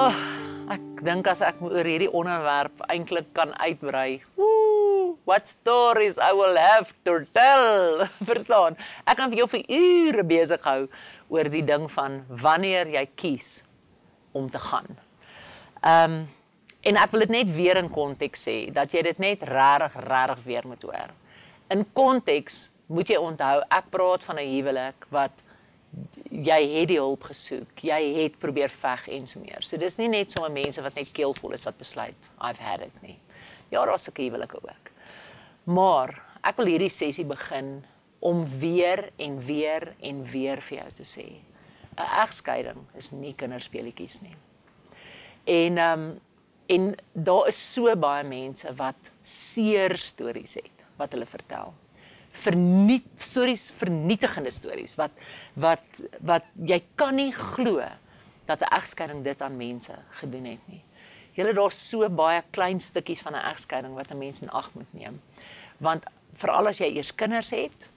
Oh, ek dink as ek oor hierdie onderwerp eintlik kan uitbrei. Woo, what stories I will have to tell. Verstaan? Ek kan vir jou vir ure besig hou oor die ding van wanneer jy kies om te gaan. Ehm um, en ek wil dit net weer in konteks sê dat jy dit net regtig regtig weer moet hoor. In konteks moet jy onthou ek praat van 'n huwelik wat jy het die hulp gesoek, jy het probeer veg en so meer. So dis nie net sommer mense wat net keelvol is wat besluit I've had it nie. Ja, daar's ook huwelike ook. Maar ek wil hierdie sessie begin om weer en weer en weer vir jou te sê. 'n Egskeiding is nie kinderspeletjies nie. En ehm um, en daar is so baie mense wat seer stories het wat hulle vertel verniet stories vernietigende stories wat wat wat jy kan nie glo dat 'n egskeiding dit aan mense gedoen het nie. Julle daar's so baie klein stukkies van 'n egskeiding wat 'n mens in ag moet neem. Want veral as jy eers kinders het,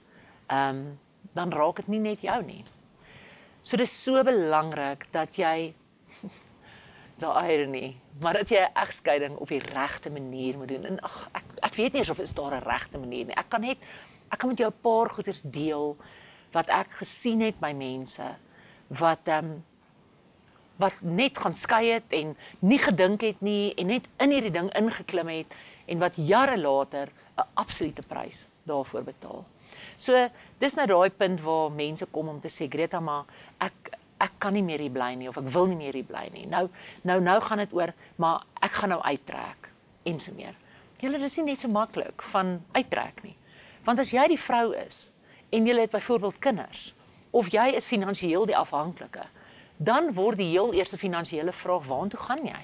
ehm um, dan raak dit nie net jou nie. So dis so belangrik dat jy daai ironie, maar dat jy 'n egskeiding op die regte manier moet doen. En ag ek ek weet nie of dit daar 'n regte manier nie. Ek kan net ek kan met jou 'n paar goeders deel wat ek gesien het by mense wat ehm um, wat net gaan skei het en nie gedink het nie en net in hierdie ding ingeklim het en wat jare later 'n absolute prys daarvoor betaal. So dis nou daai punt waar mense kom om te sê Greta maar ek ek kan nie meer hier bly nie of ek wil nie meer hier bly nie. Nou nou nou gaan dit oor maar ek gaan nou uittrek en so meer. Julle dis nie net so maklik van uittrek nie. Want as jy die vrou is en jy het byvoorbeeld kinders of jy is finansiëel die afhanklike, dan word die heel eerste finansiële vraag waartoe gaan jy?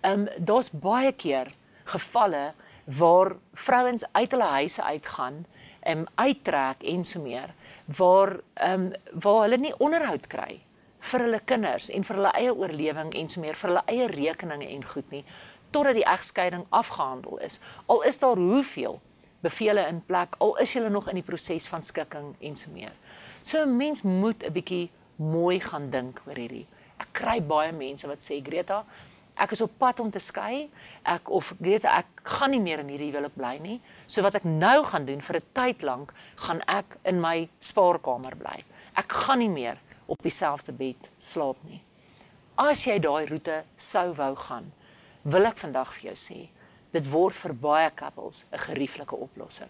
Ehm um, daar's baie keer gevalle waar vrouens uit hulle huise uitgaan en um, uittrek en so meer waar ehm um, waar hulle nie onderhoud kry vir hulle kinders en vir hulle eie oorlewing en so meer vir hulle eie rekeninge en goed nie totdat die egskeiding afgehandel is al is daar hoeveel bevele in plek al is jy nog in die proses van skikking en so meer. So 'n mens moet 'n bietjie mooi gaan dink oor hierdie. Ek kry baie mense wat sê Greta, ek is op pad om te skei. Ek of Greta, ek gaan nie meer in hierdie huwelik bly nie. So wat ek nou gaan doen vir 'n tyd lank, gaan ek in my spaarkamer bly. Ek gaan nie meer op dieselfde bed slaap nie. As jy daai roete sou wou gaan, wil ek vandag vir jou sê, dit word vir baie couples 'n gerieflike oplossing.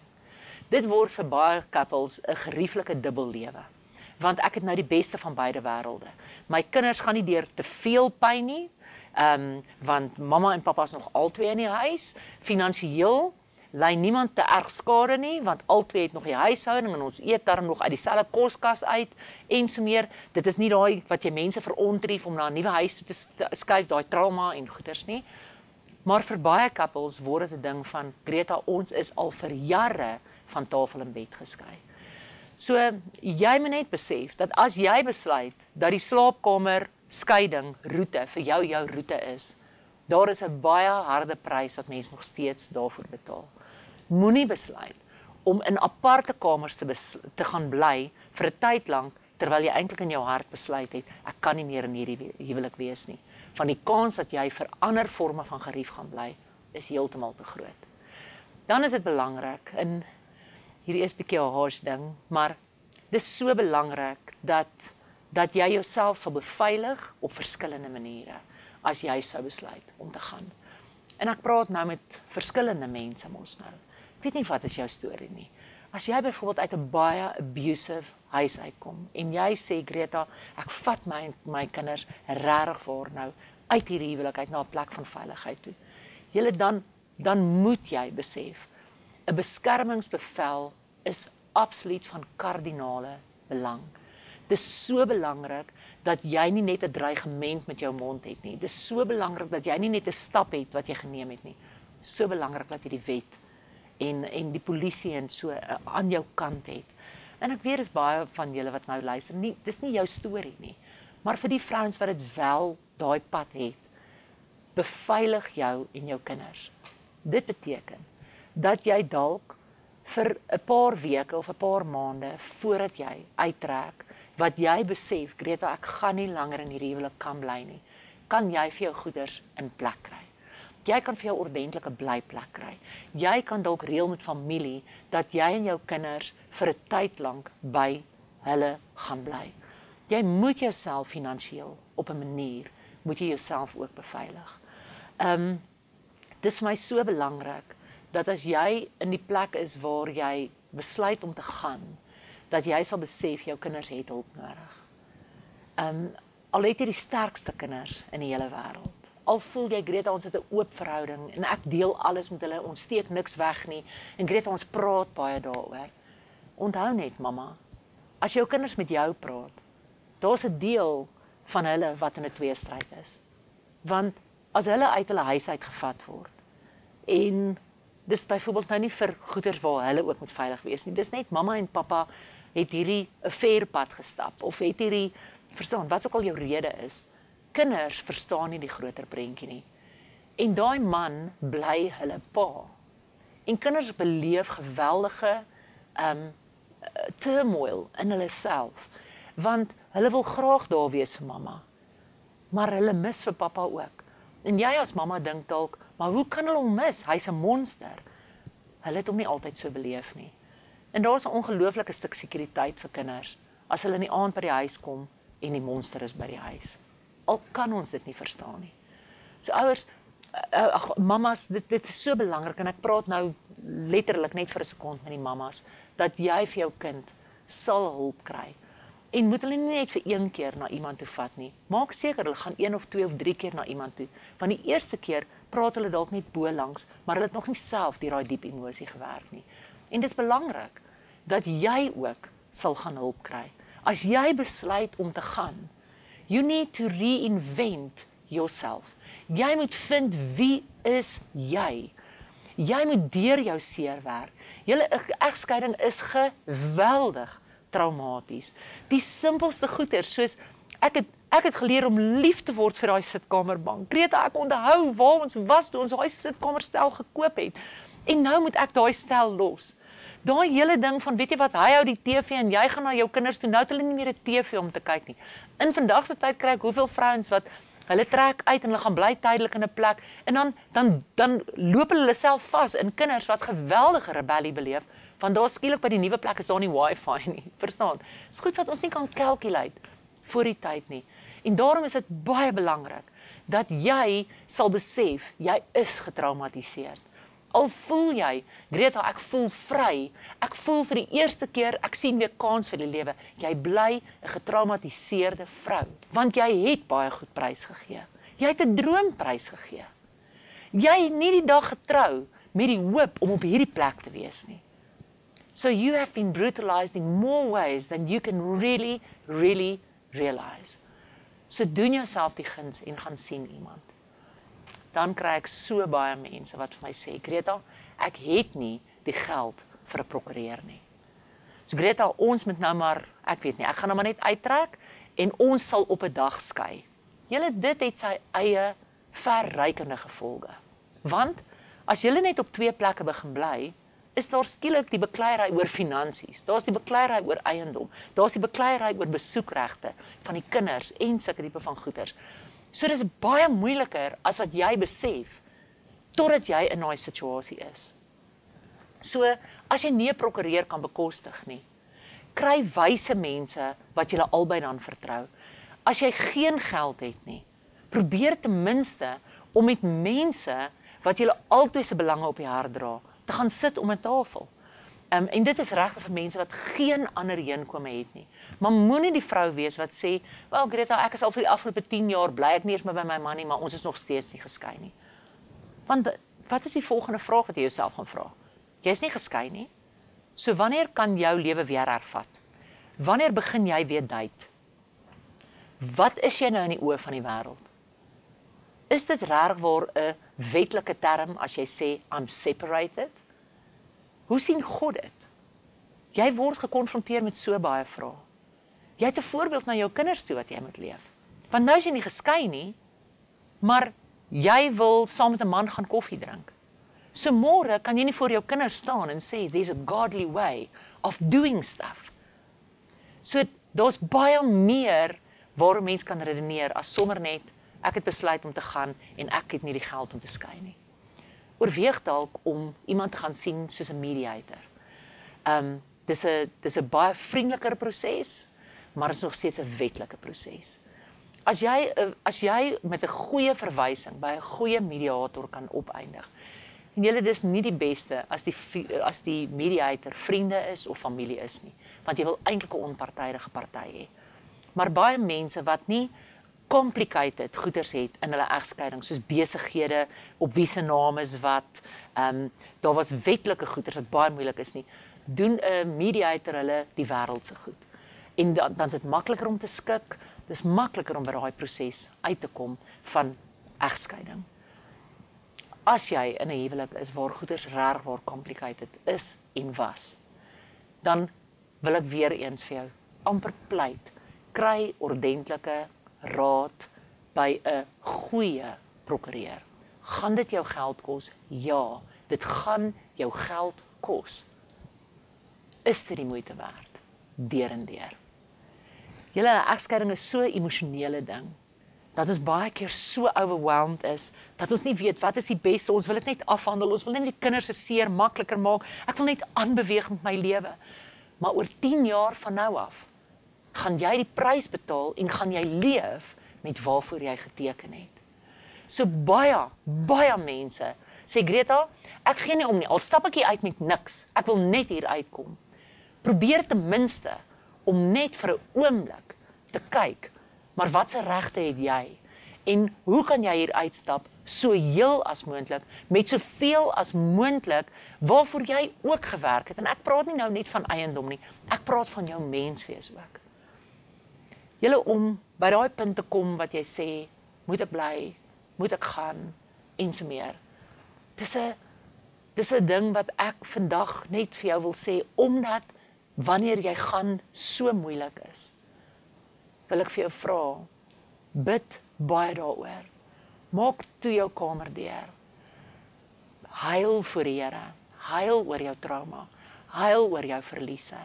Dit word vir baie couples 'n gerieflike dubbellewe. Want ek het nou die beste van beide wêrelde. My kinders gaan nie deur te veel pyn nie. Ehm um, want mamma en pappa is nog albei in die huis. Finansiëel lei niemand te erg skade nie want albei het nog die huishouding en ons eet darm nog uit dieselfde koskas uit en so meer. Dit is nie daai wat jy mense verontrief om na 'n nuwe huis toe te skuif, daai trauma en goeters nie. Maar vir baie couples word dit 'n ding van Greta, ons is al vir jare van tafel en bed geskei. So jy moet net besef dat as jy besluit dat die slaapkamer skeiding roete vir jou jou roete is, daar is 'n baie harde prys wat mense nog steeds daarvoor betaal. Moenie besluit om in aparte kamers te te gaan bly vir 'n tyd lank terwyl jy eintlik in jou hart besluit het ek kan nie meer in hierdie huwelik wees nie van die kans dat jy vir ander forme van gerief gaan bly is heeltemal te groot. Dan is dit belangrik in hierdie is 'n bietjie 'n harsh ding, maar dis so belangrik dat dat jy jouself sal beveilig op verskillende maniere as jy sou besluit om te gaan. En ek praat nou met verskillende mense mos nou. Ek weet nie wat is jou storie nie. As jy byvoorbeeld uit 'n baie abusive huis uitkom en jy sê Greta, ek vat my my kinders regtig voor nou uit hierdie huwelik uit na 'n plek van veiligheid toe. Julle dan dan moet jy besef 'n beskermingsbevel is absoluut van kardinale belang. Dit is so belangrik dat jy nie net 'n dreigement met jou mond het nie. Dit is so belangrik dat jy nie net 'n stap het wat jy geneem het nie. So belangrik dat jy die wet en en die polisie en so uh, aan jou kant het. En ek weet dis baie van julle wat nou luister. Nie dis nie jou storie nie. Maar vir die vrouens wat dit wel daai pad het, beveilig jou en jou kinders. Dit beteken dat jy dalk vir 'n paar weke of 'n paar maande voordat jy uittrek wat jy besef Greta ek gaan nie langer in hierdie huwelik kan bly nie kan jy vir jou goeders in plek kry. Jy kan vir jou ordentlike blyplek kry. Jy kan dalk reël met familie dat jy en jou kinders vir 'n tyd lank by hulle gaan bly. Jy moet jouself finansiëel op 'n manier moet jy jouself ook beveilig. Um, dis vir my so belangrik dat as jy in die plek is waar jy besluit om te gaan, dat jy sal besef jou kinders het hulp nodig. Um, al het jy die sterkste kinders in die hele wêreld. Al voel jy Greta ons het 'n oop verhouding en ek deel alles met hulle, ons steek niks weg nie en Greta ons praat baie daaroor. Onthou net mamma, as jou kinders met jou praat, daar's 'n deel van hulle wat in 'n tweestryd is. Want as hulle uit hulle huis uit gevat word en dis byvoorbeeld nou nie vir goeders waar hulle ook moet veilig wees nie. Dis net mamma en pappa het hierdie 'n ver pad gestap of het hierdie verstaan wat ook al jou rede is. Kinders verstaan nie die groter prentjie nie. En daai man bly hulle pa. En kinders beleef geweldige um turmoil in hulle self want hulle wil graag daar wees vir mamma. Maar hulle mis vir pappa ook. En jy as mamma dink dalk, maar hoe kan hulle hom mis? Hy's 'n monster. Hulle het hom nie altyd so beleef nie. En daar's 'n ongelooflike stuk sekuriteit vir kinders as hulle in die aand by die huis kom en die monster is by die huis. Al kan ons dit nie verstaan nie. So ouers, eh, ag mamas, dit dit is so belangrik en ek praat nou letterlik net vir 'n sekond met die mamas dat jy vir jou kind sal hulp kry. En moet hulle nie net vir een keer na iemand toe vat nie. Maak seker hulle gaan een of twee of drie keer na iemand toe. Want die eerste keer praat hulle dalk net bo langs, maar hulle het nog nie self deur daai diep emosie gewerk nie. En dis belangrik dat jy ook sal gaan hulp kry. As jy besluit om te gaan, you need to reinvent yourself. Jy moet vind wie is jy? Jy moet deur jou seer werk. Julle egskeiding is geweldig traumaties. Die simpelste goeder soos ek het ek het geleer om lief te word vir daai sitkamerbank. Greta, ek onthou waar ons was toe ons daai sitkamerstel gekoop het. En nou moet ek daai stel los. Daai hele ding van weet jy wat, hy hou die TV en jy gaan na jou kinders toe. Nou het hulle nie meer 'n TV om te kyk nie. In vandag se tyd kry ek hoeveel vrouens wat hulle trek uit en hulle gaan bly tydelik in 'n plek en dan dan dan loop hulle self vas in kinders wat geweldige rebellie beleef want daar skielik by die nuwe plek is daar nie wifi nie. Verstaan? Dis goed wat ons nie kan calculate voor die tyd nie. En daarom is dit baie belangrik dat jy sal besef jy is getraumatiseer. Al voel jy, Greta, ek voel vry. Ek voel vir die eerste keer ek sien weer kans vir die lewe. Jy bly 'n getraumatiseerde vrou want jy het baie goed prys gegee. Jy het 'n droom prys gegee. Jy het nie die dag getrou met die hoop om op hierdie plek te wees nie. So you have been brutalized in more ways than you can really really realize. So doen jouself die guns en gaan sien iemand. Dan kry ek so baie mense wat vir my sê, "Greta, ek het nie die geld vir 'n prokureur nie." So Greta, ons moet nou maar, ek weet nie, ek gaan nou maar net uittrek en ons sal op 'n dag skei. Julle dit het sy eie verrykende gevolge. Want as jy net op twee plekke begin bly, is daar skielik die bekleierery oor finansies. Daar's die bekleierery oor eiendom. Daar's die bekleierery oor besoekregte van die kinders en sulke tipe van goederes. So dis baie moeiliker as wat jy besef totdat jy in daai situasie is. So as jy nie 'n prokureur kan bekostig nie, kry wyse mense wat jy albei dan vertrou. As jy geen geld het nie, probeer ten minste om met mense wat jy altyd se belange op die hart dra te gaan sit om 'n tafel. Um, en dit is regtig vir mense wat geen ander heenkome het nie. Maar moenie die vrou wees wat sê, "Wel Greta, ek is al vir die afgelope 10 jaar bly ek nie eens meer by my man nie, maar ons is nog steeds nie geskei nie." Want wat is die volgende vraag wat jy jouself gaan vra? Jy's nie geskei nie. So wanneer kan jou lewe weer hervat? Wanneer begin jy weer date? Wat is jy nou in die oë van die wêreld? Is dit reg waar 'n wetlike term as jy sê I'm separated? Hoe sien God dit? Jy word gekonfronteer met so baie vrae. Jy het 'n voorbeeld na jou kinders toe wat jy moet leef. Want nou is jy nie geskei nie, maar jy wil saam met 'n man gaan koffie drink. So môre kan jy nie voor jou kinders staan en sê there's a godly way of doing stuff. So daar's baie meer waar 'n mens kan redeneer as sommer net Ek het besluit om te gaan en ek het nie die geld om te skei nie. Oorweeg dalk om iemand te gaan sien soos 'n mediator. Um dis 'n dis 'n baie vriendeliker proses, maar dit is nog steeds 'n wetlike proses. As jy as jy met 'n goeie verwysing by 'n goeie mediator kan opeindig. En julle dis nie die beste as die as die mediator vriende is of familie is nie, want jy wil eintlik 'n onpartydige party hê. Maar baie mense wat nie complicated goeders het in hulle egskeiding soos besighede op wie se naam is wat ehm um, daar was wetlike goeders wat baie moeilik is nie doen 'n mediator hulle die wêreld se goed en dan dan is dit makliker om te skik dis makliker om by daai proses uit te kom van egskeiding as jy in 'n huwelik is waar goeders reg waar complicated is en was dan wil ek weer eens vir jou amper pleit kry ordentlike raad by 'n goeie prokureur. Gaan dit jou geld kos? Ja, dit gaan jou geld kos. Is dit die moeite werd? Derendeer. Julle egskeiding is so 'n emosionele ding dat ons baie keer so overwhelmed is dat ons nie weet wat is die beste. Ons wil dit net afhandel. Ons wil net die kinders se seer makliker maak. Ek wil net aanbeweeg met my lewe. Maar oor 10 jaar van nou af gaan jy die prys betaal en gaan jy leef met waarvoor jy geteken het. So baie, baie mense sê Greta, ek gee nie om nie. Al stap ek hier uit met niks. Ek wil net hier uitkom. Probeer ten minste om net vir 'n oomblik te kyk, maar watse regte het jy? En hoe kan jy hier uitstap so heel as moontlik met soveel as moontlik waarvoor jy ook gewerk het? En ek praat nie nou net van eiendom nie. Ek praat van jou menswees ook julle om by daai punt te kom wat jy sê, moet ek bly, moet ek gaan en so meer. Dis 'n dis 'n ding wat ek vandag net vir jou wil sê omdat wanneer jy gaan so moeilik is. Wil ek vir jou vra, bid baie daaroor. Maak toe jou kamer deur. Huil vir die Here. Huil oor jou trauma. Huil oor jou verliese.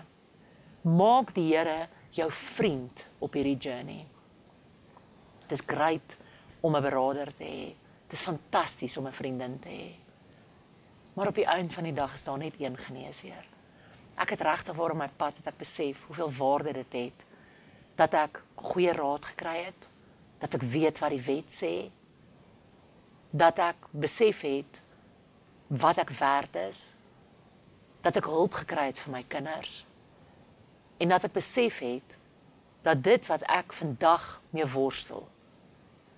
Maak die Here jou vriend op hierdie journey. Dit is great om 'n beraader te hê. Dit is fantasties om 'n vriendin te hê. Maar op die einde van die dag is daar net een geneesheer. Ek het regtig waar op my pad het ek besef hoeveel waarde dit het dat ek goeie raad gekry het, dat ek weet wat die wet sê, dat ek besef het wat ek werd is, dat ek hulp gekry het vir my kinders en dat ek besef het dat dit wat ek vandag mee worstel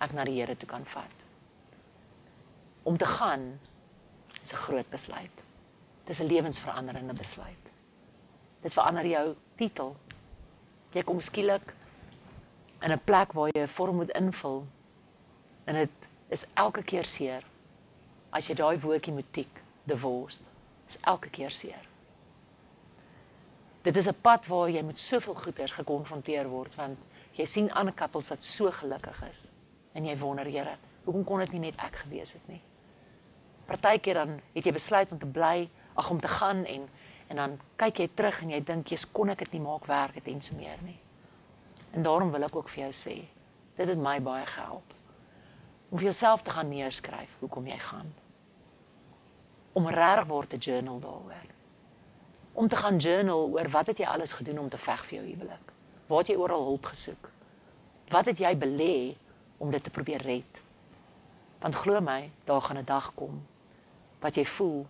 ek na die Here toe kan vat. Om te gaan is 'n groot besluit. Dit is 'n lewensveranderende besluit. Dit verander jou titel. Jy kom skielik in 'n plek waar jy 'n vorm moet invul en dit is elke keer seer as jy daai woordjie moet tik, divorced. Is elke keer seer. Dit is 'n pad waar jy met soveel goeders gekonfronteer word want jy sien ander koppels wat so gelukkig is en jy wonder, Here, hoekom kon dit nie net ek gewees het nie? Partykeer dan het jy besluit om te bly, ag om te gaan en en dan kyk jy terug en jy dink, "Jesus, kon ek dit nie maak werk het en so meer nie." En daarom wil ek ook vir jou sê, dit het my baie gehelp om vir jouself te gaan neerskryf hoekom jy gaan. Om regtig word 'n journal daaroor om te gaan journal oor wat het jy alles gedoen om te veg vir jou huwelik? Waar het jy oral hulp gesoek? Wat het jy belê om dit te probeer red? Want glo my, daar gaan 'n dag kom wat jy voel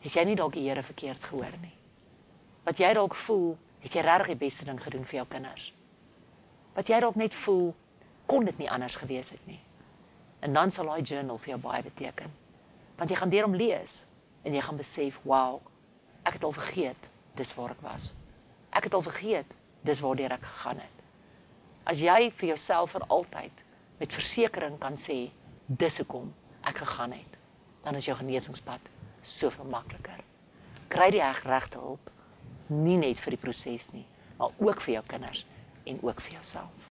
het jy nie dalk die Here verkeerd gehoor nie. Wat jy dalk voel, het jy regtig die beste ding gedoen vir jou kinders. Wat jy dalk net voel kon dit nie anders gewees het nie. En dan sal daai journal vir jou baie beteken. Want jy gaan deur hom lees en jy gaan besef, wow, ek het al vergeet dis waar ek was. Ek het al vergeet dis waartoe ek gegaan het. As jy vir jouself vir altyd met versekering kan sê dis hoekom ek gegaan het, dan is jou genesingspad soveel makliker. Kry die regte hulp nie net vir die proses nie, maar ook vir jou kinders en ook vir jouself.